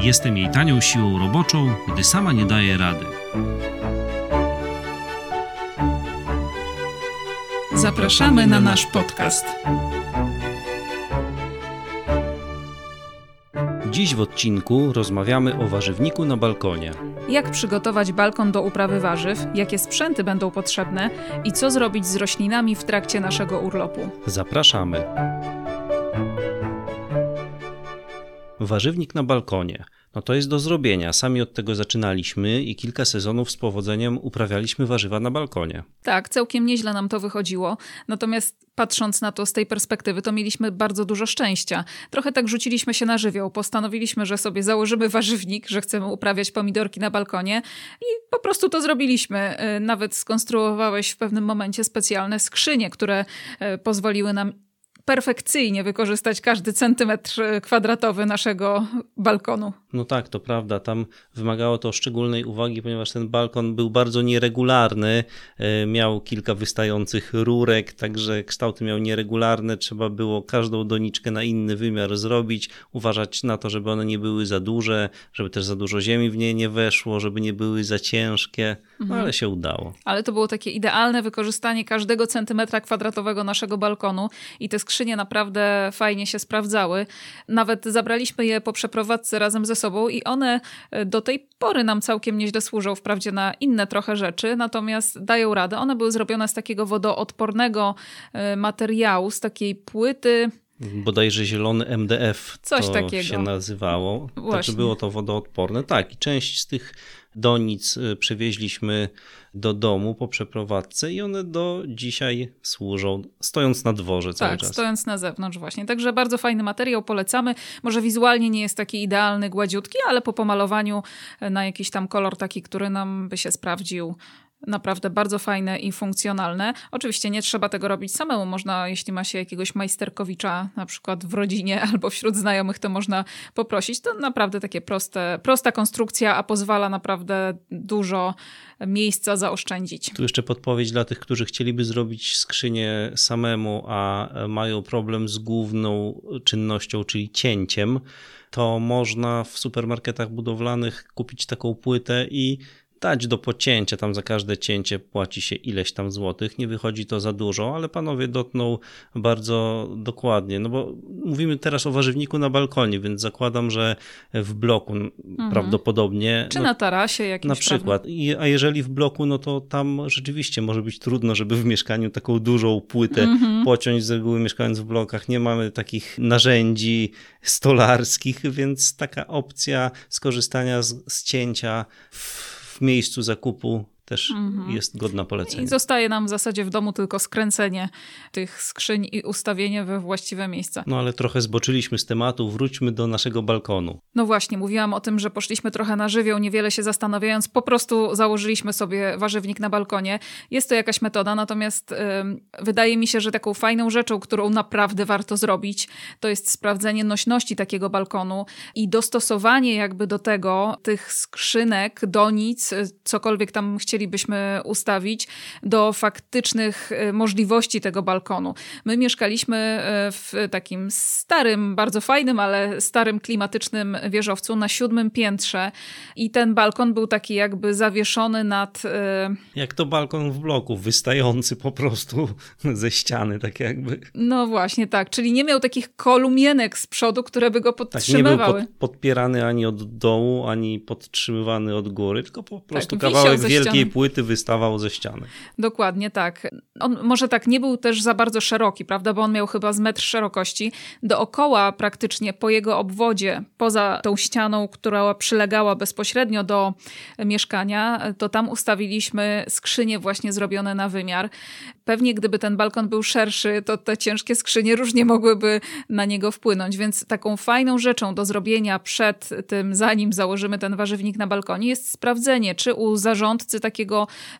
Jestem jej tanią siłą roboczą, gdy sama nie daje rady. Zapraszamy na nasz podcast. Dziś w odcinku rozmawiamy o warzywniku na balkonie. Jak przygotować balkon do uprawy warzyw, jakie sprzęty będą potrzebne i co zrobić z roślinami w trakcie naszego urlopu. Zapraszamy. Warzywnik na balkonie. No to jest do zrobienia. Sami od tego zaczynaliśmy i kilka sezonów z powodzeniem uprawialiśmy warzywa na balkonie. Tak, całkiem nieźle nam to wychodziło. Natomiast patrząc na to z tej perspektywy, to mieliśmy bardzo dużo szczęścia. Trochę tak rzuciliśmy się na żywioł. Postanowiliśmy, że sobie założymy warzywnik, że chcemy uprawiać pomidorki na balkonie i po prostu to zrobiliśmy. Y, Nawet skonstruowałeś w pewnym momencie specjalne skrzynie, które y, pozwoliły nam perfekcyjnie wykorzystać każdy centymetr y, kwadratowy naszego balkonu. No tak, to prawda. Tam wymagało to szczególnej uwagi, ponieważ ten balkon był bardzo nieregularny. e, Miał kilka wystających rurek, także kształty miał nieregularne. Trzeba było każdą doniczkę na inny wymiar zrobić, uważać na to, żeby one nie były za duże, żeby też za dużo ziemi w nie nie weszło, żeby nie były za ciężkie, no, ale się udało. Ale to było takie idealne wykorzystanie każdego centymetra kwadratowego naszego balkonu i te skrzynie naprawdę fajnie się sprawdzały. Nawet zabraliśmy je po przeprowadzce razem ze sobą i one e, do tej pory nam całkiem nieźle służą, wprawdzie na inne trochę rzeczy, natomiast dają radę. One były zrobione z takiego wodoodpornego e, materiału, z takiej płyty. Bodajże zielony MDF Coś to takiego. się nazywało. Także Właśnie. było to wodoodporne. Tak, i część z tych donic y, przywieźliśmy do domu po przeprowadzce i one do dzisiaj służą, stojąc na dworze cały Tak, czas. stojąc na zewnątrz właśnie. Także bardzo fajny materiał, polecamy. Może wizualnie nie jest taki idealny, gładziutki, ale po pomalowaniu e, na jakiś tam kolor taki, który nam by się sprawdził, naprawdę bardzo fajne i funkcjonalne. Oczywiście nie trzeba tego robić samemu. Można, jeśli ma się jakiegoś majsterkowicza na przykład w rodzinie albo wśród znajomych, to można poprosić. To naprawdę takie proste, prosta konstrukcja, a pozwala naprawdę dużo miejsca zaoszczędzić. Tu jeszcze podpowiedź dla tych, którzy chcieliby zrobić skrzynię samemu, a mają problem z główną czynnością, czyli cięciem, to można w supermarketach budowlanych kupić taką płytę i dać do pocięcia. Tam za każde cięcie płaci się ileś tam złotych. Nie wychodzi to za dużo, ale panowie dotną bardzo dokładnie. No bo mówimy teraz o warzywniku na balkonie, więc zakładam, że w bloku prawdopodobnie. Mhm. Czy no, na tarasie jakimś na prawda? przykład. I, a jeżeli w bloku, no to tam rzeczywiście może być trudno, żeby w mieszkaniu taką dużą płytę Mhm. pociąć. Z reguły mieszkając w blokach nie mamy takich narzędzi stolarskich, więc taka opcja skorzystania z, z cięcia w, w miejscu zakupu też jest godna Mhm. I polecenia. zostaje nam w zasadzie w domu tylko skręcenie tych skrzyń i ustawienie we właściwe miejsca. No ale trochę zboczyliśmy z tematu, wróćmy do naszego balkonu. No właśnie, mówiłam o tym, że poszliśmy trochę na żywioł, niewiele się zastanawiając, po prostu założyliśmy sobie warzywnik na balkonie. Jest to jakaś metoda, natomiast wydaje mi się, że taką fajną rzeczą, którą naprawdę warto zrobić, to jest sprawdzenie nośności takiego balkonu i dostosowanie jakby do tego tych skrzynek, donic, cokolwiek tam chcielibyśmy ustawić, do faktycznych y, możliwości tego balkonu. My mieszkaliśmy y, w takim starym, bardzo fajnym, ale starym, klimatycznym wieżowcu na siódmym piętrze i ten balkon był taki jakby zawieszony nad... y, Jak to balkon w bloku, wystający po prostu ze ściany, tak jakby. No właśnie, tak. Czyli nie miał takich kolumienek z przodu, które by go Tak, nie był podtrzymywały. pod, podpierany ani od dołu, ani podtrzymywany od góry, tylko po prostu Tak, kawałek wielkiej. Takiej płyty wystawał ze ściany. Dokładnie tak. On może tak nie był też za bardzo szeroki, prawda, bo on miał chyba z metr szerokości. Dookoła praktycznie po jego obwodzie, poza tą ścianą, która przylegała bezpośrednio do mieszkania, to tam ustawiliśmy skrzynie właśnie zrobione na wymiar. Pewnie gdyby ten balkon był szerszy, to te ciężkie skrzynie różnie mogłyby na niego wpłynąć, więc taką fajną rzeczą do zrobienia przed tym, zanim założymy ten warzywnik na balkonie, jest sprawdzenie, czy u zarządcy takiego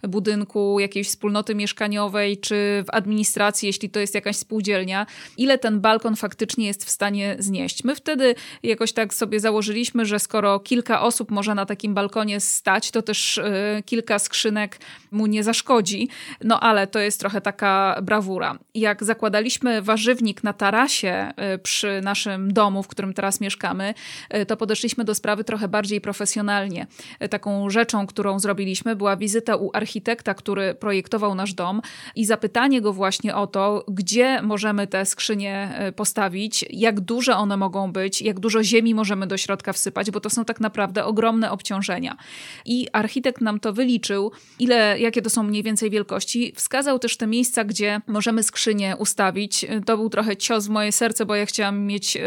budynku, jakiejś wspólnoty mieszkaniowej, czy w administracji, jeśli to jest jakaś spółdzielnia, ile ten balkon faktycznie jest w stanie znieść. My wtedy jakoś tak sobie założyliśmy, że skoro kilka osób może na takim balkonie stać, to też y, kilka skrzynek mu nie zaszkodzi. No ale to jest trochę taka brawura. Jak zakładaliśmy warzywnik na tarasie y, przy naszym domu, w którym teraz mieszkamy, y, to podeszliśmy do sprawy trochę bardziej profesjonalnie. Taką rzeczą, którą zrobiliśmy, była wizyta u architekta, który projektował nasz dom i zapytanie go właśnie o to, gdzie możemy te skrzynie postawić, jak duże one mogą być, jak dużo ziemi możemy do środka wsypać, bo to są tak naprawdę ogromne obciążenia. I architekt nam to wyliczył, ile, jakie to są mniej więcej wielkości. Wskazał też te miejsca, gdzie możemy skrzynię ustawić. To był trochę cios w moje serce, bo ja chciałam mieć e,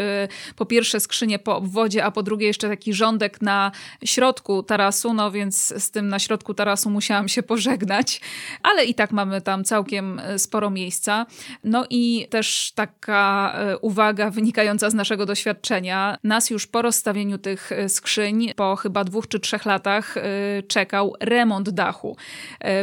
po pierwsze skrzynię po obwodzie, a po drugie jeszcze taki rządek na środku tarasu, no więc z tym na środku tarasu musiałam się pożegnać, ale i tak mamy tam całkiem e, sporo miejsca. No i też taka uwaga wynikająca z naszego doświadczenia. Nas już po rozstawieniu tych skrzyń, po chyba dwóch czy trzech latach, czekał remont dachu.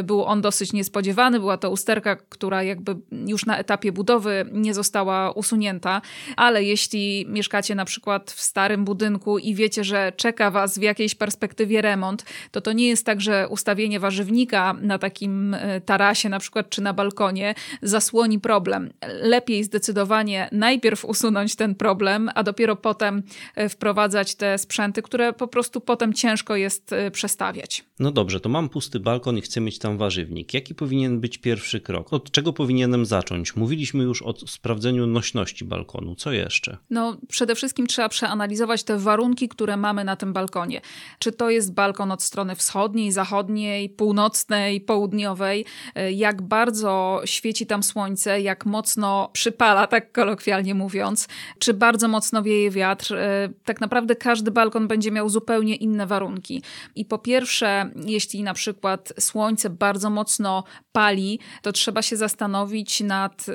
Był on dosyć niespodziewany, była to usterka, która jakby już na etapie budowy nie została usunięta, ale jeśli mieszkacie na przykład w starym budynku i wiecie, że czeka was w jakiejś perspektywie remont, to to nie jest tak, że ustawienie warzywnika na takim e, tarasie na przykład czy na balkonie zasłoni problem. Lepiej zdecydowanie najpierw usunąć ten problem, a dopiero potem e, wprowadzać te sprzęty, które po prostu potem ciężko jest e, przestawiać. No dobrze, to mam pusty balkon i chcę mieć tam warzywnik. Jaki powinien być pierwszy krok? Od czego powinienem zacząć? Mówiliśmy już o sprawdzeniu nośności balkonu. Co jeszcze? No, przede wszystkim trzeba przeanalizować te warunki, które mamy na tym balkonie. Czy to jest balkon od strony wschodniej, zachodniej, północnej, południowej? Jak bardzo świeci tam słońce, jak mocno przypala, tak kolokwialnie mówiąc? Czy bardzo mocno wieje wiatr? Tak naprawdę każdy balkon będzie miał zupełnie inne warunki. I po pierwsze, jeśli na przykład słońce bardzo mocno pali, to trzeba się zastanowić nad y,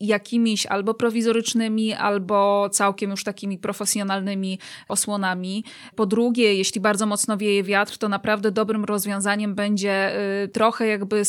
jakimiś albo prowizorycznymi, albo całkiem już takimi profesjonalnymi osłonami. Po drugie, jeśli bardzo mocno wieje wiatr, to naprawdę dobrym rozwiązaniem będzie y, trochę jakby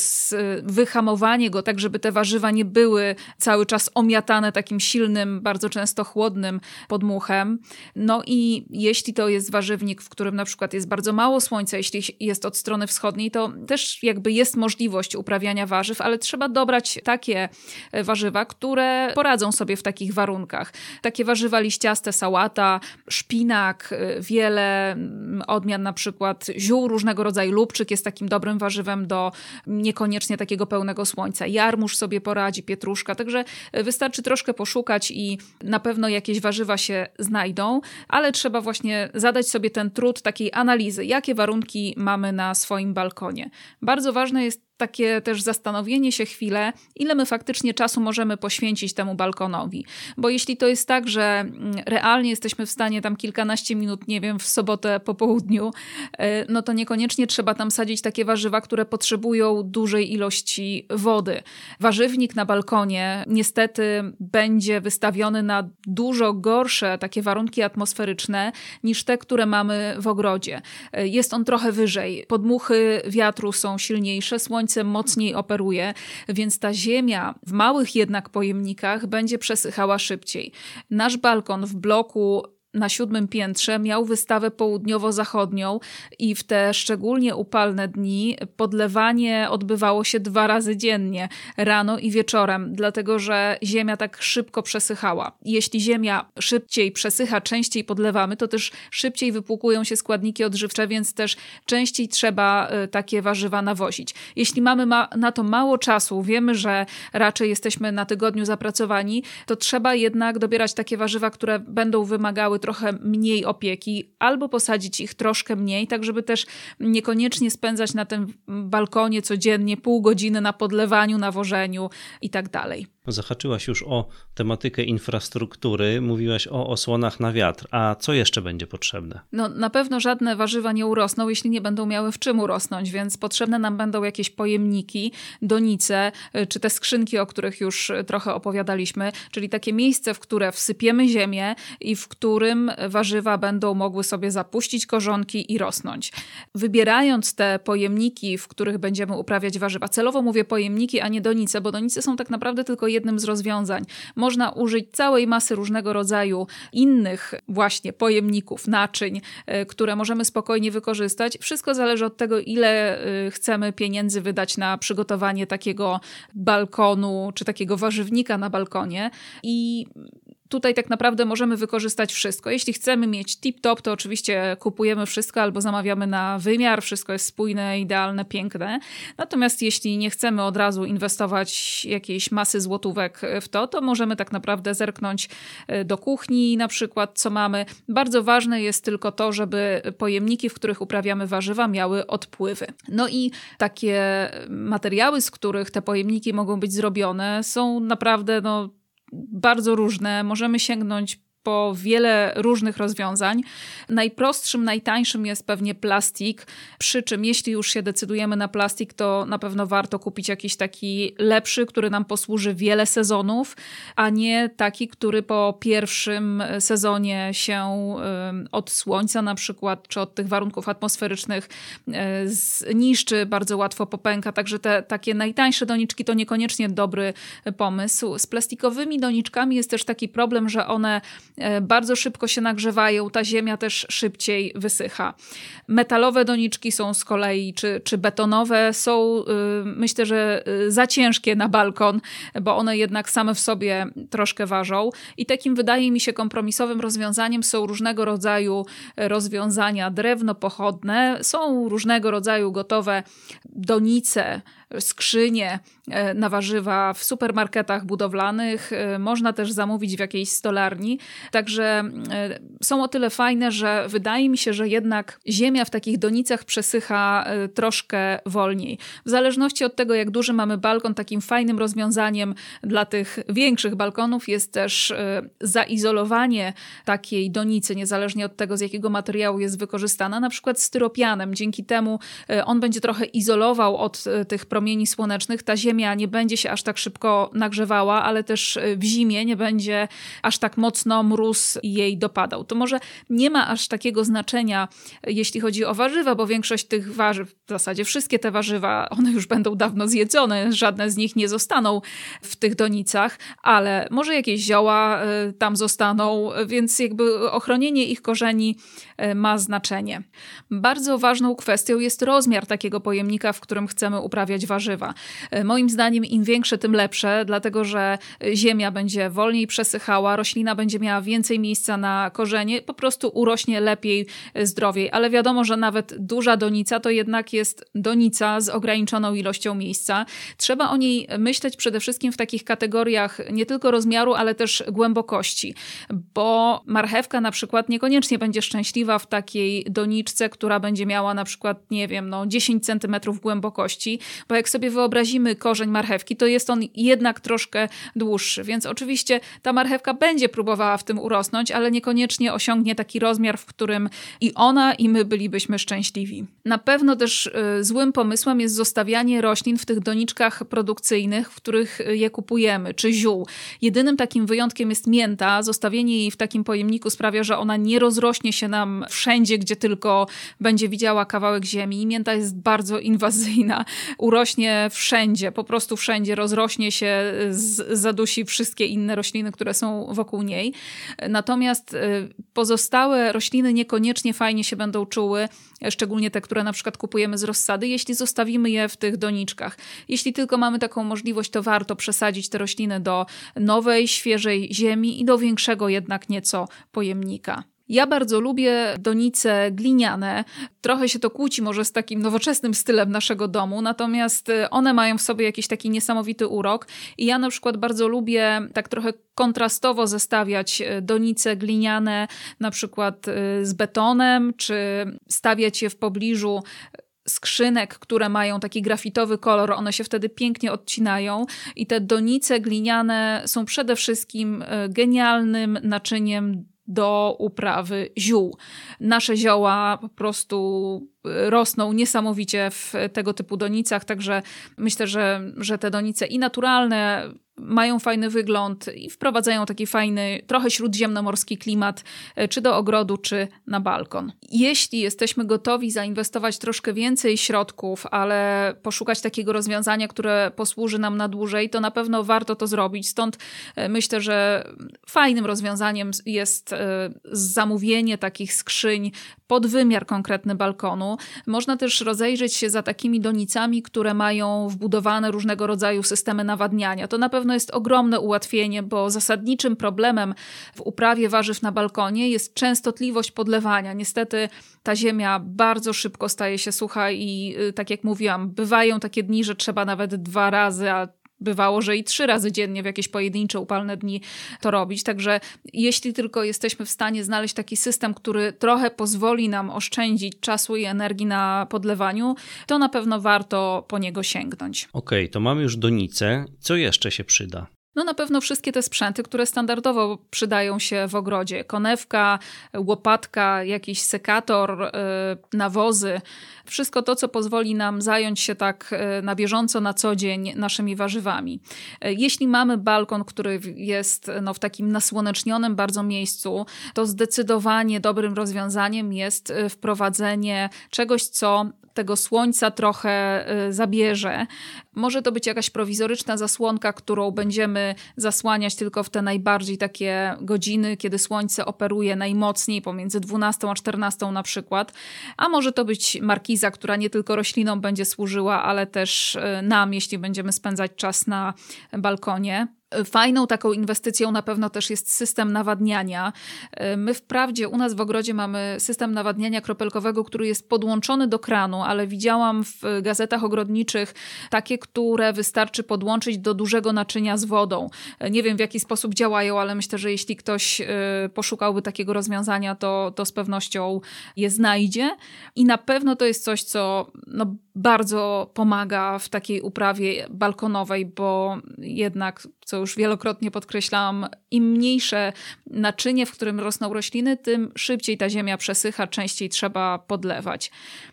wyhamowanie go, tak żeby te warzywa nie były cały czas omiatane takim silnym, bardzo często chłodnym podmuchem. No i jeśli to jest warzywnik, w którym na przykład jest bardzo mało słońca, jeśli jest od strony wschodniej, to też jakby jest możliwość uprawiania warzyw, ale trzeba dobrać takie e, warzywa, które poradzą sobie w takich warunkach. Takie warzywa liściaste, sałata, szpinak, e, wiele mm, odmian na przykład ziół różnego rodzaju. Lubczyk jest takim dobrym warzywem do niekoniecznie takiego pełnego słońca. Jarmuż sobie poradzi, pietruszka, także e, wystarczy troszkę poszukać i na pewno jakieś warzywa się znajdą, ale trzeba właśnie zadać sobie ten trud takiej analizy, jakie warunki mamy na swoim balkonie. Bardzo ważne jest takie też zastanowienie się chwilę, ile my faktycznie czasu możemy poświęcić temu balkonowi. Bo jeśli to jest tak, że mm, realnie jesteśmy w stanie tam kilkanaście minut, nie wiem, w sobotę po południu, e, no to niekoniecznie trzeba tam sadzić takie warzywa, które potrzebują dużej ilości wody. Warzywnik na balkonie niestety będzie wystawiony na dużo gorsze takie warunki atmosferyczne niż te, które mamy w ogrodzie. E, jest on trochę wyżej, podmuchy wiatru są silniejsze, słońce słońce mocniej operuje, więc ta ziemia w małych jednak pojemnikach będzie przesychała szybciej. Nasz balkon w bloku na siódmym piętrze miał wystawę południowo-zachodnią i w te szczególnie upalne dni podlewanie odbywało się dwa razy dziennie, rano i wieczorem, dlatego że ziemia tak szybko przesychała. Jeśli ziemia szybciej przesycha, częściej podlewamy, to też szybciej wypłukują się składniki odżywcze, więc też częściej trzeba e, takie warzywa nawozić. Jeśli mamy ma na to mało czasu, wiemy, że raczej jesteśmy na tygodniu zapracowani, to trzeba jednak dobierać takie warzywa, które będą wymagały trochę mniej opieki, albo posadzić ich troszkę mniej, tak żeby też niekoniecznie spędzać na tym balkonie codziennie pół godziny na podlewaniu, nawożeniu i tak. Zahaczyłaś już o tematykę infrastruktury, mówiłaś o osłonach na wiatr. A co jeszcze będzie potrzebne? No, na pewno żadne warzywa nie urosną, jeśli nie będą miały w czym urosnąć, więc potrzebne nam będą jakieś pojemniki, donice, y, czy te skrzynki, o których już trochę opowiadaliśmy, czyli takie miejsce, w które wsypiemy ziemię i w którym warzywa będą mogły sobie zapuścić korzonki i rosnąć. Wybierając te pojemniki, w których będziemy uprawiać warzywa, celowo mówię pojemniki, a nie donice, bo donice są tak naprawdę tylko jednym z rozwiązań. Można użyć całej masy różnego rodzaju innych właśnie pojemników, naczyń, e, które możemy spokojnie wykorzystać. Wszystko zależy od tego, ile e, chcemy pieniędzy wydać na przygotowanie takiego balkonu czy takiego warzywnika na balkonie. I tutaj tak naprawdę możemy wykorzystać wszystko. Jeśli chcemy mieć tip-top, to oczywiście kupujemy wszystko albo zamawiamy na wymiar, wszystko jest spójne, idealne, piękne. Natomiast jeśli nie chcemy od razu inwestować jakiejś masy złotówek w to, to możemy tak naprawdę zerknąć e, do kuchni na przykład, co mamy. Bardzo ważne jest tylko to, żeby pojemniki, w których uprawiamy warzywa, miały odpływy. No i takie materiały, z których te pojemniki mogą być zrobione, są naprawdę no, bardzo różne. Możemy sięgnąć po wiele różnych rozwiązań. Najprostszym, najtańszym jest pewnie plastik, przy czym jeśli już się decydujemy na plastik, to na pewno warto kupić jakiś taki lepszy, który nam posłuży wiele sezonów, a nie taki, który po pierwszym sezonie się od słońca na przykład, czy od tych warunków atmosferycznych e, zniszczy, bardzo łatwo popęka, także te takie najtańsze doniczki to niekoniecznie dobry pomysł. Z plastikowymi doniczkami jest też taki problem, że one bardzo szybko się nagrzewają, ta ziemia też szybciej wysycha. Metalowe doniczki są z kolei, czy, czy betonowe, są y, myślę, że y, za ciężkie na balkon, bo one jednak same w sobie troszkę ważą. I takim wydaje mi się kompromisowym rozwiązaniem są różnego rodzaju rozwiązania drewno-pochodne, są różnego rodzaju gotowe donice, skrzynie e, na warzywa w supermarketach budowlanych. E, można też zamówić w jakiejś stolarni. Także e, są o tyle fajne, że wydaje mi się, że jednak ziemia w takich donicach przesycha troszkę wolniej. W zależności od tego, jak duży mamy balkon, takim fajnym rozwiązaniem dla tych większych balkonów jest też zaizolowanie takiej donicy, niezależnie od tego, z jakiego materiału jest wykorzystana, na przykład styropianem. Dzięki temu on będzie trochę izolował od tych problemów promieni słonecznych ta Ziemia nie będzie się aż tak szybko nagrzewała, ale też y, w zimie nie będzie aż tak mocno mróz jej dopadał. To może nie ma aż takiego znaczenia, jeśli chodzi o warzywa, bo większość tych warzyw, w zasadzie wszystkie te warzywa, one już będą dawno zjedzone, żadne z nich nie zostaną w tych donicach, ale może jakieś zioła y, tam zostaną, więc jakby ochronienie ich korzeni ma znaczenie. Bardzo ważną kwestią jest rozmiar takiego pojemnika, w którym chcemy uprawiać warzywa. E, moim zdaniem im większe, tym lepsze, dlatego że ziemia będzie wolniej przesychała, roślina będzie miała więcej miejsca na korzenie, po prostu urośnie lepiej, e, zdrowiej. Ale wiadomo, że nawet duża donica to jednak jest donica z ograniczoną ilością miejsca. Trzeba o niej myśleć przede wszystkim w takich kategoriach nie tylko rozmiaru, ale też głębokości, bo marchewka na przykład niekoniecznie będzie szczęśliwa w takiej doniczce, która będzie miała na przykład, nie wiem, no 10 centymetrów głębokości, bo jak sobie wyobrazimy korzeń marchewki, to jest on jednak troszkę dłuższy, więc oczywiście ta marchewka będzie próbowała w tym urosnąć, ale niekoniecznie osiągnie taki rozmiar, w którym i ona, i my bylibyśmy szczęśliwi. Na pewno też y, złym pomysłem jest zostawianie roślin w tych doniczkach produkcyjnych, w których je kupujemy, czy ziół. Jedynym takim wyjątkiem jest mięta. Zostawienie jej w takim pojemniku sprawia, że ona nie rozrośnie się nam wszędzie, gdzie tylko będzie widziała kawałek ziemi. Mięta jest bardzo inwazyjna. Urośnie wszędzie, po prostu wszędzie, rozrośnie się, z, zadusi wszystkie inne rośliny, które są wokół niej. Natomiast y, pozostałe rośliny niekoniecznie fajnie się będą czuły, szczególnie te, które na przykład kupujemy z rozsady, jeśli zostawimy je w tych doniczkach. Jeśli tylko mamy taką możliwość, to warto przesadzić te rośliny do nowej, świeżej ziemi i do większego jednak nieco pojemnika. Ja bardzo lubię donice gliniane. Trochę się to kłóci może z takim nowoczesnym stylem naszego domu, natomiast y, one mają w sobie jakiś taki niesamowity urok. I ja na przykład bardzo lubię tak trochę kontrastowo zestawiać y, donice gliniane na przykład y, z betonem, czy stawiać je w pobliżu skrzynek, które mają taki grafitowy kolor, one się wtedy pięknie odcinają i te donice gliniane są przede wszystkim genialnym naczyniem do uprawy ziół. Nasze zioła po prostu rosną niesamowicie w tego typu donicach, także myślę, że, że te donice i naturalne mają fajny wygląd i wprowadzają taki fajny, trochę śródziemnomorski klimat, e, czy do ogrodu, czy na balkon. Jeśli jesteśmy gotowi zainwestować troszkę więcej środków, ale poszukać takiego rozwiązania, które posłuży nam na dłużej, to na pewno warto to zrobić. Stąd e, myślę, że fajnym rozwiązaniem jest e, zamówienie takich skrzyń pod wymiar konkretny balkonu. Można też rozejrzeć się za takimi donicami, które mają wbudowane różnego rodzaju systemy nawadniania. To na pewno jest ogromne ułatwienie, bo zasadniczym problemem w uprawie warzyw na balkonie jest częstotliwość podlewania. Niestety ta ziemia bardzo szybko staje się sucha i y, tak jak mówiłam, bywają takie dni, że trzeba nawet dwa razy, a bywało, że i trzy razy dziennie w jakieś pojedyncze upalne dni to robić. Także jeśli tylko jesteśmy w stanie znaleźć taki system, który trochę pozwoli nam oszczędzić czasu i energii na podlewaniu, to na pewno warto po niego sięgnąć. Okej, okay, to mamy już donicę. Co jeszcze się przyda? No na pewno wszystkie te sprzęty, które standardowo przydają się w ogrodzie. Konewka, łopatka, jakiś sekator, y, nawozy. Wszystko to, co pozwoli nam zająć się tak y, na bieżąco, na co dzień naszymi warzywami. Y, jeśli mamy balkon, który jest no, w takim nasłonecznionym bardzo miejscu, to zdecydowanie dobrym rozwiązaniem jest wprowadzenie czegoś, co tego słońca trochę zabierze. Może to być jakaś prowizoryczna zasłonka, którą będziemy zasłaniać tylko w te najbardziej takie godziny, kiedy słońce operuje najmocniej, pomiędzy 12 a 14 na przykład. A może to być markiza, która nie tylko roślinom będzie służyła, ale też y, nam, jeśli będziemy spędzać czas na balkonie. Fajną taką inwestycją na pewno też jest system nawadniania. My wprawdzie u nas w ogrodzie mamy system nawadniania kropelkowego, który jest podłączony do kranu, ale widziałam w gazetach ogrodniczych takie, które wystarczy podłączyć do dużego naczynia z wodą. Nie wiem w jaki sposób działają, ale myślę, że jeśli ktoś y, poszukałby takiego rozwiązania, to, to z pewnością je znajdzie. I na pewno to jest coś, co no, bardzo pomaga w takiej uprawie balkonowej, bo jednak, co już wielokrotnie podkreślałam, im mniejsze naczynie, w którym rosną rośliny, tym szybciej ta ziemia przesycha, częściej trzeba podlewać.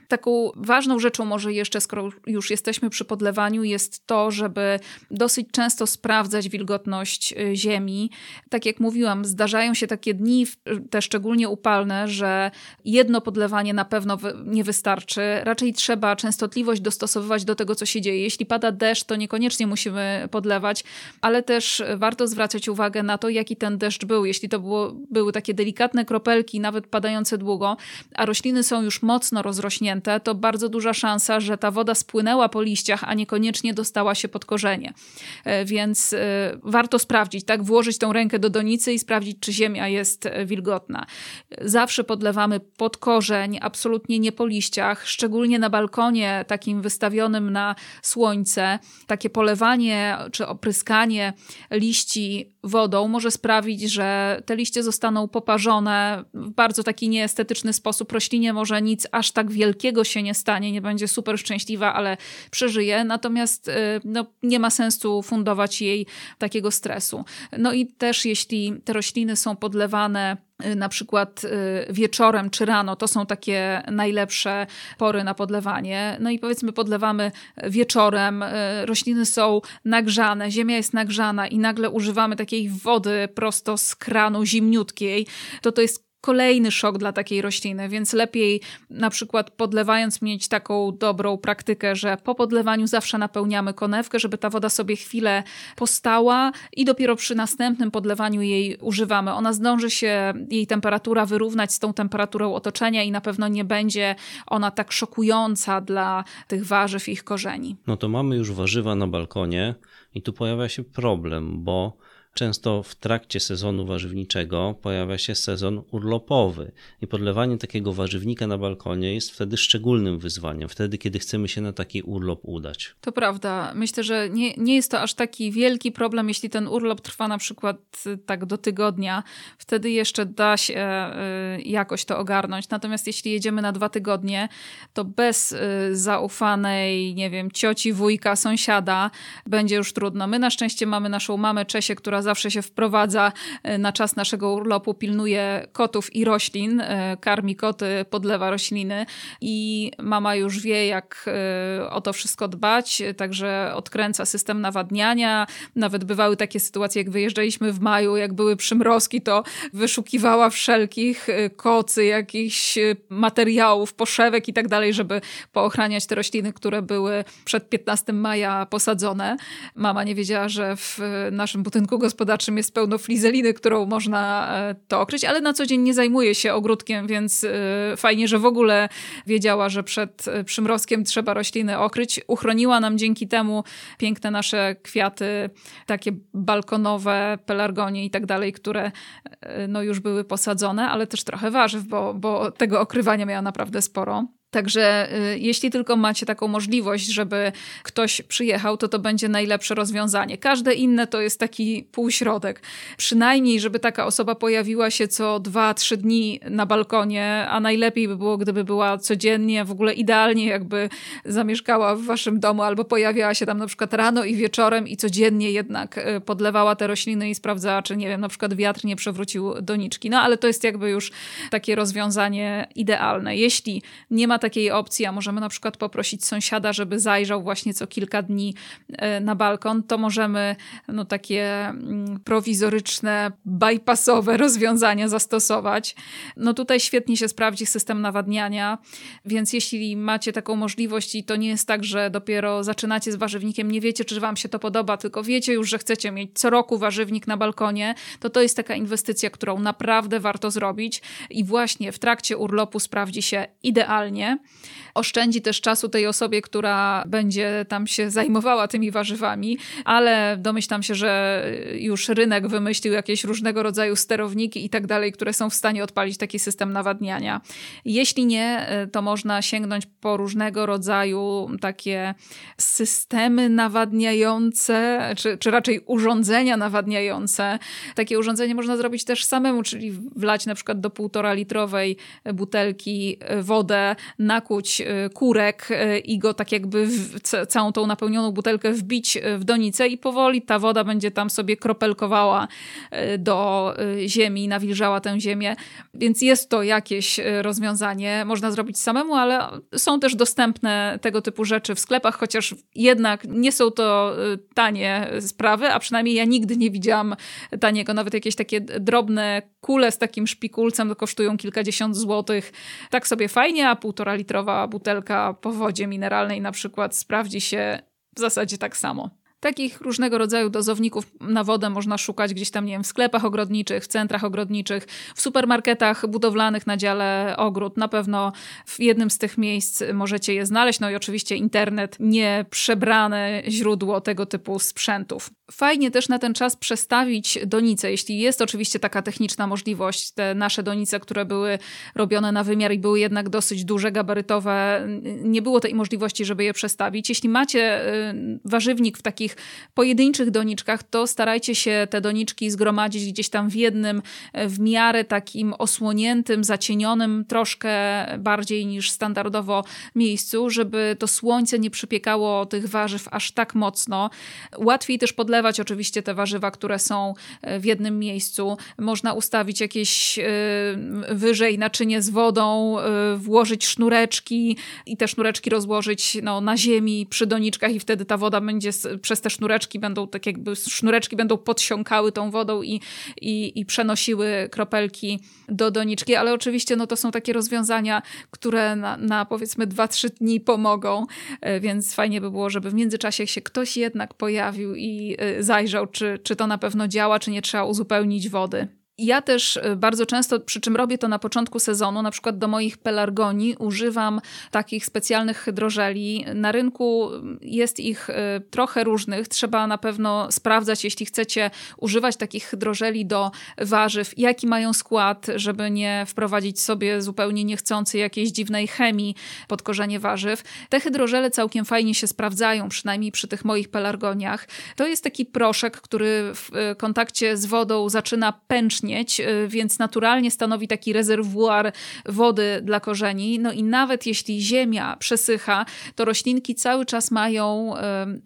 Taką ważną rzeczą, może jeszcze, skoro już jesteśmy przy podlewaniu, jest to, żeby dosyć często sprawdzać wilgotność y, ziemi. Tak jak mówiłam, zdarzają się takie dni, te szczególnie upalne, że jedno podlewanie na pewno nie wystarczy. Raczej trzeba częstotliwość dostosowywać do tego, co się dzieje. Jeśli pada deszcz, to niekoniecznie musimy podlewać, ale też warto zwracać uwagę na to, jaki ten deszcz był. Jeśli to było, były takie delikatne kropelki, nawet padające długo, a rośliny są już mocno rozrośnięte, to bardzo duża szansa, że ta woda spłynęła po liściach, a niekoniecznie dostała się pod korzenie. E, więc e, warto sprawdzić, tak? Włożyć tą rękę do donicy i sprawdzić, czy ziemia jest e, wilgotna. Zawsze podlewamy pod korzeń, absolutnie nie po liściach, szczególnie na balkonie takim wystawionym na słońce. Takie polewanie czy opryskanie liści wodą może sprawić, że te liście zostaną poparzone w bardzo taki nieestetyczny sposób. Roślinie może nic aż tak wielkiego się nie stanie, nie będzie super szczęśliwa, ale przeżyje. Natomiast y, no, nie ma sensu fundować jej takiego stresu. No i też jeśli te rośliny są podlewane na przykład y, wieczorem czy rano, to są takie najlepsze pory na podlewanie. No i powiedzmy, podlewamy wieczorem, rośliny są nagrzane, ziemia jest nagrzana i nagle używamy takiej wody prosto z kranu zimniutkiej, to to jest kolejny szok dla takiej rośliny, więc lepiej na przykład podlewając mieć taką dobrą praktykę, że po podlewaniu zawsze napełniamy konewkę, żeby ta woda sobie chwilę postała i dopiero przy następnym podlewaniu jej używamy. Ona zdąży się, jej temperatura wyrównać z tą temperaturą otoczenia i na pewno nie będzie ona tak szokująca dla tych warzyw i ich korzeni. No to mamy już warzywa na balkonie i tu pojawia się problem, bo Często w trakcie sezonu warzywniczego pojawia się sezon urlopowy i podlewanie takiego warzywnika na balkonie jest wtedy szczególnym wyzwaniem, wtedy kiedy chcemy się na taki urlop udać. To prawda. Myślę, że nie, nie jest to aż taki wielki problem, jeśli ten urlop trwa na przykład y, tak do tygodnia. Wtedy jeszcze da się y, jakoś to ogarnąć. Natomiast jeśli jedziemy na dwa tygodnie, to bez y, zaufanej, nie wiem, cioci, wujka, sąsiada będzie już trudno. My na szczęście mamy naszą mamę Czesię, która zawsze się wprowadza e, na czas naszego urlopu, pilnuje kotów i roślin, e, karmi koty, podlewa rośliny i mama już wie, jak e, o to wszystko dbać, także odkręca system nawadniania. Nawet bywały takie sytuacje, jak wyjeżdżaliśmy w maju, jak były przymrozki, to wyszukiwała wszelkich kocy, jakichś materiałów, poszewek i tak dalej, żeby poochraniać te rośliny, które były przed 15 maja posadzone. Mama nie wiedziała, że w naszym budynku gospodarczym jest pełno flizeliny, którą można e, to okryć, ale na co dzień nie zajmuje się ogródkiem, więc e, fajnie, że w ogóle wiedziała, że przed e, przymrozkiem trzeba rośliny okryć. Uchroniła nam dzięki temu piękne nasze kwiaty, takie balkonowe, pelargonie i tak dalej, które no już były posadzone, ale też trochę warzyw, bo, bo tego okrywania miała naprawdę sporo. Także y, jeśli tylko macie taką możliwość, żeby ktoś przyjechał, to to będzie najlepsze rozwiązanie. Każde inne to jest taki półśrodek. Przynajmniej, żeby taka osoba pojawiła się co dwa, trzy dni na balkonie, a najlepiej by było, gdyby była codziennie, w ogóle idealnie, jakby zamieszkała w waszym domu albo pojawiała się tam na przykład rano i wieczorem i codziennie jednak y, podlewała te rośliny i sprawdzała, czy nie wiem, na przykład wiatr nie przewrócił doniczki. No ale to jest jakby już takie rozwiązanie idealne. Jeśli nie ma takiej opcji, a możemy na przykład poprosić sąsiada, żeby zajrzał właśnie co kilka dni e, na balkon, to możemy no, takie mm, prowizoryczne, bypassowe rozwiązania zastosować. No tutaj świetnie się sprawdzi system nawadniania, więc jeśli macie taką możliwość i to nie jest tak, że dopiero zaczynacie z warzywnikiem, nie wiecie, czy wam się to podoba, tylko wiecie już, że chcecie mieć co roku warzywnik na balkonie, to to jest taka inwestycja, którą naprawdę warto zrobić i właśnie w trakcie urlopu sprawdzi się idealnie. Oszczędzi też czasu tej osobie, która będzie tam się zajmowała tymi warzywami, ale domyślam się, że już rynek wymyślił jakieś różnego rodzaju sterowniki i tak dalej, które są w stanie odpalić taki system nawadniania. Jeśli nie, to można sięgnąć po różnego rodzaju takie systemy nawadniające, czy, czy raczej urządzenia nawadniające. Takie urządzenie można zrobić też samemu, czyli wlać na przykład do półtora litrowej butelki wodę, nakuć y, kurek y, i go tak jakby w, całą tą napełnioną butelkę wbić y, w donicę i powoli ta woda będzie tam sobie kropelkowała do ziemi, nawilżała tę ziemię. Więc jest to jakieś rozwiązanie. Można zrobić samemu, ale są też dostępne tego typu rzeczy w sklepach, chociaż jednak nie są to tanie sprawy, a przynajmniej ja nigdy nie widziałam taniego. Nawet jakieś takie drobne kule z takim szpikulcem kosztują kilkadziesiąt złotych. Tak sobie fajnie, a półtora półtora litrowa butelka po wodzie mineralnej na przykład sprawdzi się w zasadzie tak samo. Takich różnego rodzaju dozowników na wodę można szukać gdzieś tam, nie wiem, w sklepach ogrodniczych, w centrach ogrodniczych, w supermarketach budowlanych na dziale ogród. Na pewno w jednym z tych miejsc możecie je znaleźć. No i oczywiście internet, nie przebrane źródło tego typu sprzętów. Fajnie też na ten czas przestawić donice, jeśli jest oczywiście taka techniczna możliwość. Te nasze donice, które były robione na wymiar i były jednak dosyć duże, gabarytowe, nie było tej możliwości, żeby je przestawić. Jeśli macie y, warzywnik w takich pojedynczych doniczkach, to starajcie się te doniczki zgromadzić gdzieś tam w jednym, w miarę takim osłoniętym, zacienionym troszkę bardziej niż standardowo miejscu, żeby to słońce nie przypiekało tych warzyw aż tak mocno. Łatwiej też podlewać oczywiście te warzywa, które są e, w jednym miejscu. Można ustawić jakieś e, wyżej naczynie z wodą, e, włożyć sznureczki i te sznureczki rozłożyć no, na ziemi przy doniczkach i wtedy ta woda będzie przez te sznureczki będą tak jakby sznureczki będą podsiąkały tą wodą i, i, i przenosiły kropelki do doniczki, ale oczywiście no, to są takie rozwiązania, które na, na powiedzmy 2-3 dni pomogą, więc fajnie by było, żeby w międzyczasie się ktoś jednak pojawił i zajrzał, czy, czy to na pewno działa, czy nie trzeba uzupełnić wody. Ja też y, bardzo często, przy czym robię to na początku sezonu, na przykład do moich pelargonii używam takich specjalnych hydrożeli. Na rynku jest ich y, trochę różnych. Trzeba na pewno sprawdzać, jeśli chcecie używać takich hydrożeli do warzyw, jaki mają skład, żeby nie wprowadzić sobie zupełnie niechcący jakiejś dziwnej chemii pod korzenie warzyw. Te hydrożele całkiem fajnie się sprawdzają, przynajmniej przy tych moich pelargoniach. To jest taki proszek, który w y, kontakcie z wodą zaczyna pęcznieć Y, więc naturalnie stanowi taki rezerwuar wody dla korzeni. No i nawet jeśli ziemia przesycha, to roślinki cały czas mają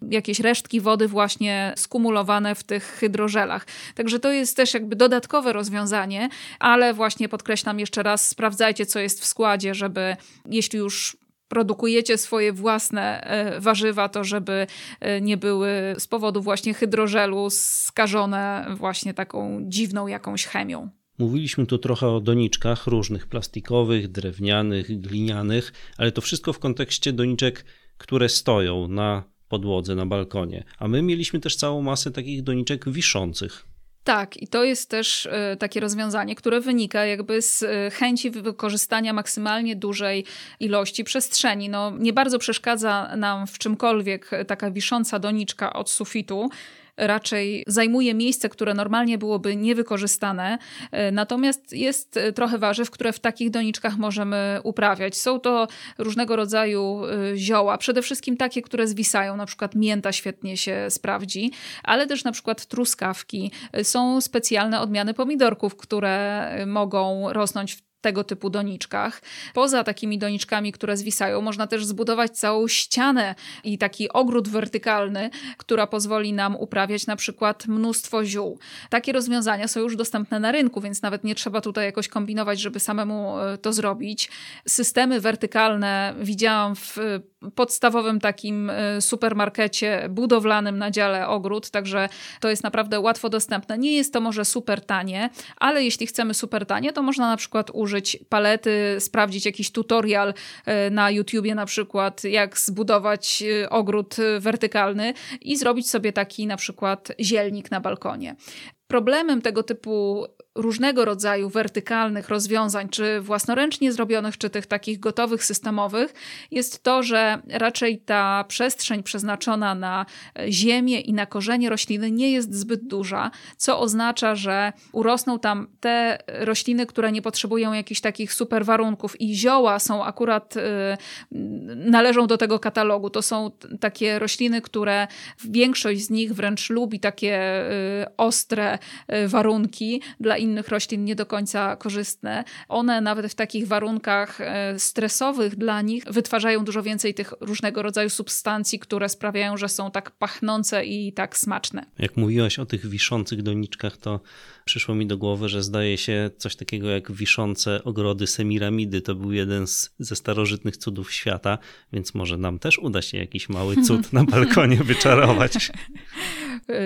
jakieś resztki wody właśnie skumulowane w tych hydrożelach. Także to jest też jakby dodatkowe rozwiązanie, ale właśnie podkreślam jeszcze raz, sprawdzajcie co jest w składzie, żeby jeśli już produkujecie swoje własne e, warzywa, to żeby e, nie były z powodu właśnie hydrożelu skażone właśnie taką dziwną jakąś chemią. Mówiliśmy tu trochę o doniczkach różnych plastikowych, drewnianych, glinianych, ale to wszystko w kontekście doniczek, które stoją na podłodze, na balkonie. A my mieliśmy też całą masę takich doniczek wiszących. Tak, i to jest też y, takie rozwiązanie, które wynika jakby z y, chęci wykorzystania maksymalnie dużej ilości przestrzeni. No, nie bardzo przeszkadza nam w czymkolwiek taka wisząca doniczka od sufitu, raczej zajmuje miejsce, które normalnie byłoby niewykorzystane. E, natomiast jest e, trochę warzyw, które w takich doniczkach możemy uprawiać. Są to różnego rodzaju e, zioła, przede wszystkim takie, które zwisają, na przykład mięta świetnie się sprawdzi, ale też na przykład truskawki. Są specjalne odmiany pomidorków, które mogą rosnąć w tego typu doniczkach. Poza takimi doniczkami, które zwisają, można też zbudować całą ścianę i taki ogród wertykalny, która pozwoli nam uprawiać na przykład mnóstwo ziół. Takie rozwiązania są już dostępne na rynku, więc nawet nie trzeba tutaj jakoś kombinować, żeby samemu e, to zrobić. Systemy wertykalne widziałam w podstawowym takim e, supermarkecie budowlanym na dziale ogród, także to jest naprawdę łatwo dostępne. Nie jest to może super tanie, ale jeśli chcemy super tanie, to można na przykład użyć palety, sprawdzić jakiś tutorial e, na YouTubie na przykład, jak zbudować e, ogród wertykalny i zrobić sobie taki na przykład zielnik na balkonie. Problemem tego typu różnego rodzaju wertykalnych rozwiązań, czy własnoręcznie zrobionych, czy tych takich gotowych systemowych, jest to, że raczej ta przestrzeń przeznaczona na ziemię i na korzenie rośliny nie jest zbyt duża, co oznacza, że urosną tam te rośliny, które nie potrzebują jakichś takich super warunków i zioła są akurat, y, należą do tego katalogu. To są takie rośliny, które większość z nich wręcz lubi takie y, ostre y, warunki dla innych roślin nie do końca korzystne. One nawet w takich warunkach e, stresowych dla nich wytwarzają dużo więcej tych różnego rodzaju substancji, które sprawiają, że są tak pachnące i tak smaczne. Jak mówiłaś o tych wiszących doniczkach, to przyszło mi do głowy, że zdaje się coś takiego jak wiszące ogrody Semiramidy. To był jeden z, ze starożytnych cudów świata, więc może nam też uda się jakiś mały cud na balkonie wyczarować.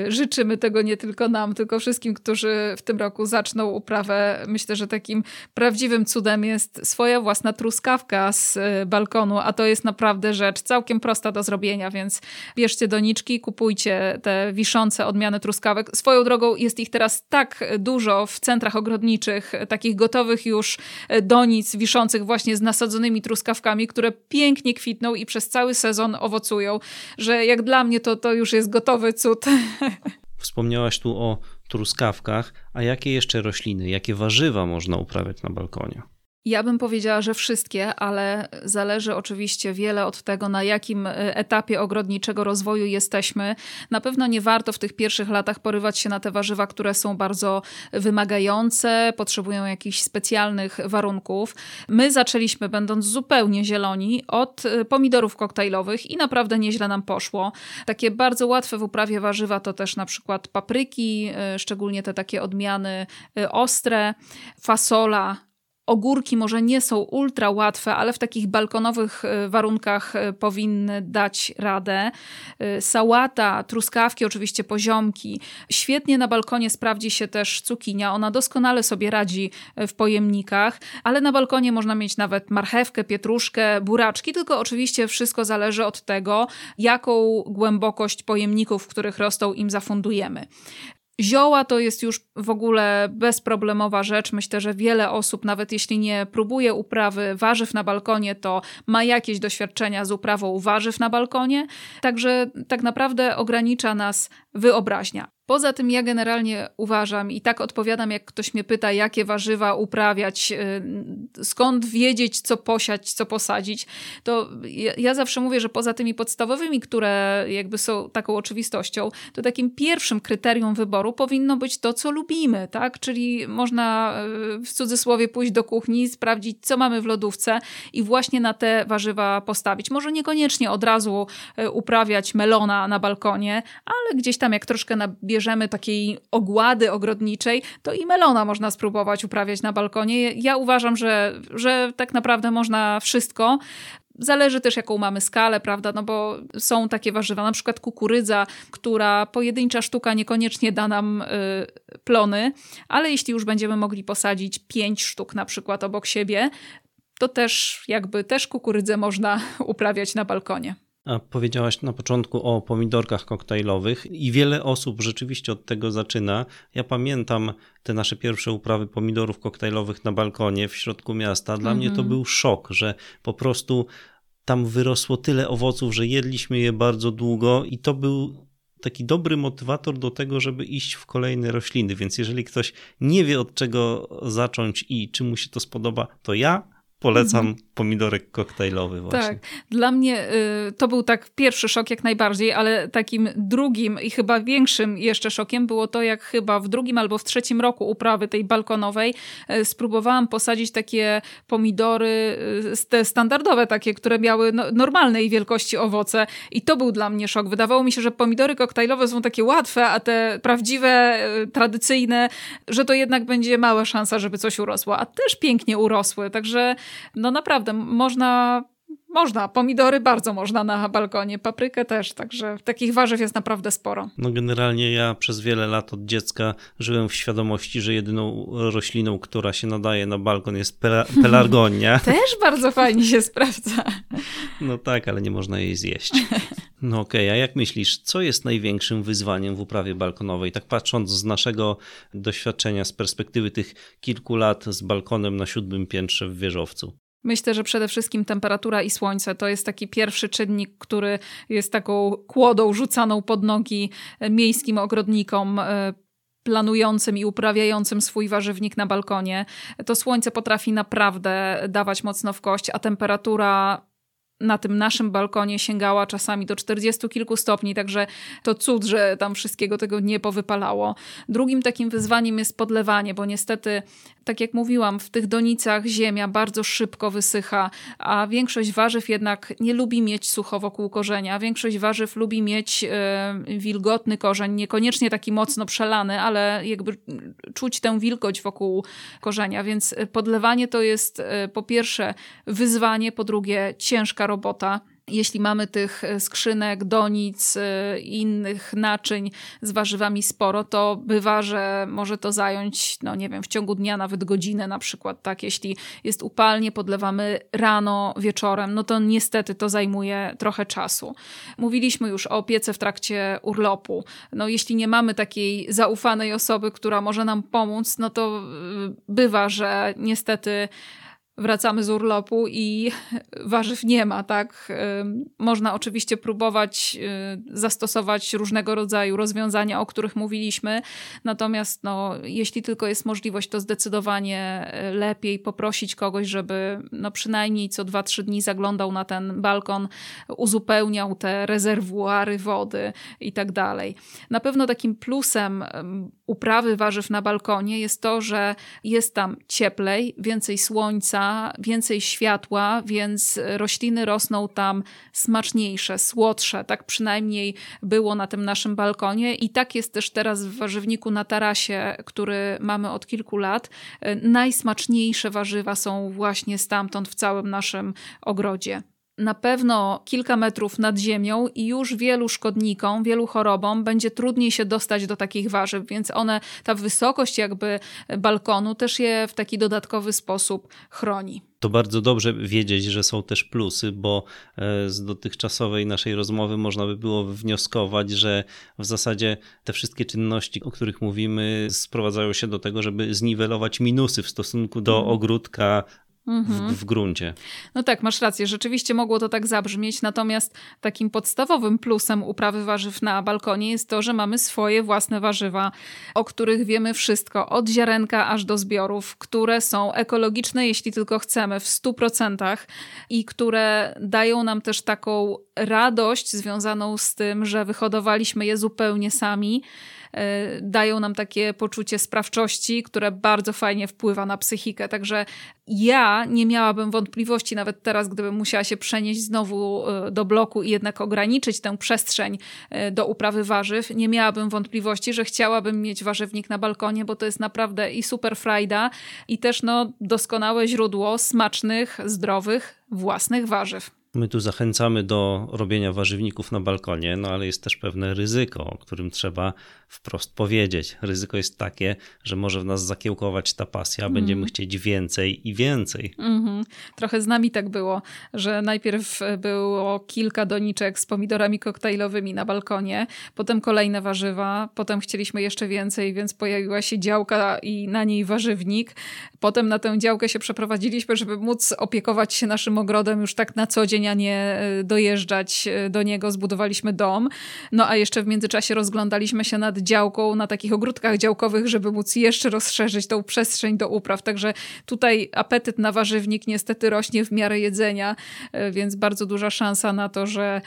Życzymy tego nie tylko nam, tylko wszystkim, którzy w tym roku zaczną uprawę. Myślę, że takim prawdziwym cudem jest swoja własna truskawka z e, balkonu, a to jest naprawdę rzecz całkiem prosta do zrobienia, więc bierzcie doniczki, kupujcie te wiszące odmiany truskawek. Swoją drogą jest ich teraz tak dużo w centrach ogrodniczych, takich gotowych już e, donic wiszących właśnie z nasadzonymi truskawkami, które pięknie kwitną i przez cały sezon owocują, że jak dla mnie to, to już jest gotowy cud. Wspomniałaś tu o truskawkach, a jakie jeszcze rośliny, jakie warzywa można uprawiać na balkonie? Ja bym powiedziała, że wszystkie, ale zależy oczywiście wiele od tego, na jakim e, etapie ogrodniczego rozwoju jesteśmy. Na pewno nie warto w tych pierwszych latach porywać się na te warzywa, które są bardzo wymagające, potrzebują jakichś specjalnych warunków. My zaczęliśmy, będąc zupełnie zieloni, od e, pomidorów koktajlowych i naprawdę nieźle nam poszło. Takie bardzo łatwe w uprawie warzywa to też na przykład papryki, e, szczególnie te takie odmiany ostre, fasola, Ogórki może nie są ultra łatwe, ale w takich balkonowych e, warunkach e, powinny dać radę. E, sałata, truskawki, oczywiście poziomki. Świetnie na balkonie sprawdzi się też cukinia. Ona doskonale sobie radzi w pojemnikach, ale na balkonie można mieć nawet marchewkę, pietruszkę, buraczki, tylko oczywiście wszystko zależy od tego, jaką głębokość pojemników, w których rosną, im zafundujemy. Zioła to jest już w ogóle bezproblemowa rzecz. Myślę, że wiele osób, nawet jeśli nie próbuje uprawy warzyw na balkonie, to ma jakieś doświadczenia z uprawą warzyw na balkonie. Także tak naprawdę ogranicza nas wyobraźnia. Poza tym ja generalnie uważam i tak odpowiadam, jak ktoś mnie pyta, jakie warzywa uprawiać, y, skąd wiedzieć, co posiać, co posadzić, to ja, ja, zawsze mówię, że poza tymi podstawowymi, które jakby są taką oczywistością, to takim pierwszym kryterium wyboru powinno być to, co lubimy, tak? Czyli można y, w cudzysłowie pójść do kuchni, sprawdzić, co mamy w lodówce i właśnie na te warzywa postawić. Może niekoniecznie od razu y, uprawiać melona na balkonie, ale gdzieś tam jak troszkę nabierze bierzemy takiej ogłady ogrodniczej, to i melona można spróbować uprawiać na balkonie. Ja uważam, że, że tak naprawdę można wszystko. Zależy też, jaką mamy skalę, prawda? No bo są takie warzywa, na przykład kukurydza, która pojedyncza sztuka niekoniecznie da nam y, plony, ale jeśli już będziemy mogli posadzić pięć sztuk na przykład obok siebie, to też jakby też kukurydzę można uprawiać na balkonie. A powiedziałaś na początku o pomidorkach koktajlowych i wiele osób rzeczywiście od tego zaczyna. Ja pamiętam te nasze pierwsze uprawy pomidorów koktajlowych na balkonie w środku miasta. Dla mm -hmm. mnie to mhm. był szok, że po prostu tam wyrosło tyle owoców, że jedliśmy je bardzo długo i to był taki dobry motywator do tego, żeby iść w kolejne rośliny. Więc jeżeli ktoś nie wie od czego zacząć i czy mu się to spodoba, to ja Polecam mhm. pomidorek koktajlowy właśnie. Tak, dla mnie y, to był tak pierwszy szok jak najbardziej, ale takim drugim i chyba większym jeszcze szokiem było to, jak chyba w drugim albo w trzecim roku uprawy tej balkonowej y, spróbowałam posadzić takie pomidory, y, te standardowe takie, które miały no, normalnej wielkości owoce i to był dla mnie szok. Wydawało mi się, że pomidory koktajlowe są takie łatwe, a te prawdziwe, y, tradycyjne, że to jednak będzie mała szansa, żeby coś urosło, a też pięknie urosły, także no naprawdę można można, pomidory bardzo można na balkonie, paprykę też, także takich warzyw jest naprawdę sporo. No generalnie ja przez wiele lat od dziecka żyłem w świadomości, że jedyną rośliną, która się nadaje na balkon jest pelargonia. też bardzo fajnie się sprawdza. No tak, ale nie można jej zjeść. No okej, okay, a jak myślisz, co jest największym wyzwaniem w uprawie balkonowej? Tak patrząc z naszego doświadczenia, z perspektywy tych kilku lat z balkonem na siódmym piętrze w wieżowcu. Myślę, że przede wszystkim temperatura i słońce to jest taki pierwszy czynnik, który jest taką kłodą rzucaną pod nogi miejskim ogrodnikom e, planującym i uprawiającym swój warzywnik na balkonie. To słońce potrafi naprawdę dawać mocno w kość, a temperatura na tym naszym balkonie sięgała czasami do 40 kilku stopni, także to cud, że tam wszystkiego tego nie powypalało. Drugim takim wyzwaniem jest podlewanie, bo niestety, tak jak mówiłam, w tych donicach ziemia bardzo szybko wysycha, a większość warzyw jednak nie lubi mieć sucho wokół korzenia. Większość warzyw lubi mieć e, wilgotny korzeń, niekoniecznie taki mocno przelany, ale jakby czuć tę wilgoć wokół korzenia, więc podlewanie to jest e, po pierwsze wyzwanie, po drugie ciężka robota. Jeśli mamy tych e, skrzynek, donic e, i innych naczyń z warzywami sporo, to bywa, że może to zająć, no nie wiem, w ciągu dnia nawet godzinę na przykład, tak? Jeśli jest upalnie, podlewamy rano, wieczorem, no to niestety to zajmuje trochę czasu. Mówiliśmy już o opiece w trakcie urlopu. No jeśli nie mamy takiej zaufanej osoby, która może nam pomóc, no to e, bywa, że niestety wracamy z urlopu i warzyw nie ma, tak? Można oczywiście próbować y, zastosować różnego rodzaju rozwiązania, o których mówiliśmy, natomiast no, jeśli tylko jest możliwość, to zdecydowanie y, lepiej poprosić kogoś, żeby no, przynajmniej co 2-3 dni zaglądał na ten balkon, uzupełniał te rezerwuary wody i tak dalej. Na pewno takim plusem uprawy warzyw na balkonie jest to, że jest tam cieplej, więcej słońca, więcej światła, więc rośliny rosną tam smaczniejsze, słodsze. Tak przynajmniej było na tym naszym balkonie i tak jest też teraz w warzywniku na tarasie, który mamy od kilku lat. Najsmaczniejsze warzywa są właśnie stamtąd w całym naszym ogrodzie na pewno kilka metrów nad ziemią i już wielu szkodnikom, wielu chorobom będzie trudniej się dostać do takich warzyw, więc one, ta wysokość jakby balkonu też je w taki dodatkowy sposób chroni. To bardzo dobrze wiedzieć, że są też plusy, bo e, z dotychczasowej naszej rozmowy można by było wnioskować, że w zasadzie te wszystkie czynności, o których mówimy, sprowadzają się do tego, żeby zniwelować minusy w stosunku do mhm. ogródka w, mhm. w, gruncie. No tak, masz rację. Rzeczywiście mogło to tak zabrzmieć, natomiast takim podstawowym plusem uprawy warzyw na balkonie jest to, że mamy swoje własne warzywa, o których wiemy wszystko, od ziarenka aż do zbiorów, które są ekologiczne, jeśli tylko chcemy, w 100% i które dają nam też taką radość związaną z tym, że wyhodowaliśmy je zupełnie sami dają nam takie poczucie sprawczości, które bardzo fajnie wpływa na psychikę. Także ja nie miałabym wątpliwości, nawet teraz, gdybym musiała się przenieść znowu e, do bloku i jednak ograniczyć tę przestrzeń e, do uprawy warzyw, nie miałabym wątpliwości, że chciałabym mieć warzywnik na balkonie, bo to jest naprawdę i super frajda, i też no, doskonałe źródło smacznych, zdrowych, własnych warzyw. My tu zachęcamy do robienia warzywników na balkonie, no ale jest też pewne ryzyko, o którym trzeba wprost powiedzieć. Ryzyko jest takie, że może w nas zakiełkować ta pasja, mm. będziemy chcieć więcej i więcej. Mm -hmm. Trochę z nami tak było, że najpierw było kilka doniczek z pomidorami koktajlowymi na balkonie, potem kolejne warzywa, potem chcieliśmy jeszcze więcej, więc pojawiła się działka i na niej warzywnik. Potem na tę działkę się przeprowadziliśmy, żeby móc opiekować się naszym ogrodem już tak na co dzień, a nie e, dojeżdżać e, do niego. Zbudowaliśmy dom. No a jeszcze w międzyczasie rozglądaliśmy się nad działką, na takich ogródkach działkowych, żeby móc jeszcze rozszerzyć tą przestrzeń do upraw. Także tutaj apetyt na warzywnik niestety rośnie w miarę jedzenia, e, więc bardzo duża szansa na to, że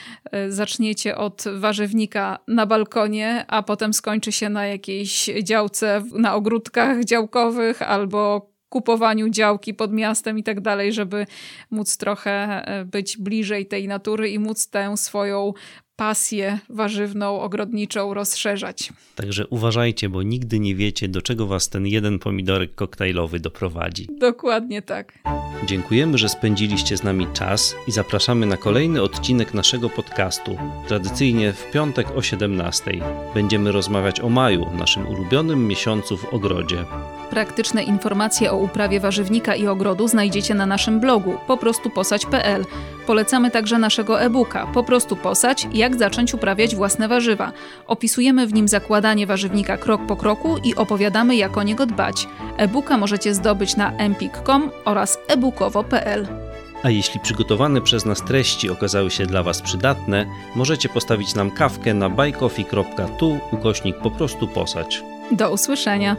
zaczniecie od warzywnika na balkonie, a potem skończy się na jakiejś działce, na ogródkach działkowych albo kupowaniu działki pod miastem i tak dalej, żeby móc trochę e, być bliżej tej natury i móc tę swoją pasję warzywną, ogrodniczą rozszerzać. Także uważajcie, bo nigdy nie wiecie, do czego was ten jeden pomidorek koktajlowy doprowadzi. Dokładnie tak. Dziękujemy, że spędziliście z nami czas i zapraszamy na kolejny odcinek naszego podcastu. Tradycyjnie w piątek o 17. Będziemy rozmawiać o maju, naszym ulubionym miesiącu w ogrodzie. Praktyczne informacje o uprawie warzywnika i ogrodu znajdziecie na naszym blogu poprostuposać.pl. Polecamy także naszego e-booka Po prostu posać jak zacząć uprawiać własne warzywa. Opisujemy w nim zakładanie warzywnika krok po kroku i opowiadamy jak o niego dbać. E-booka możecie zdobyć na empik.com oraz ebookowo.pl. A jeśli przygotowane przez nas treści okazały się dla Was przydatne, możecie postawić nam kawkę na buycoffee.tu ukośnik po prostu posać. Do usłyszenia.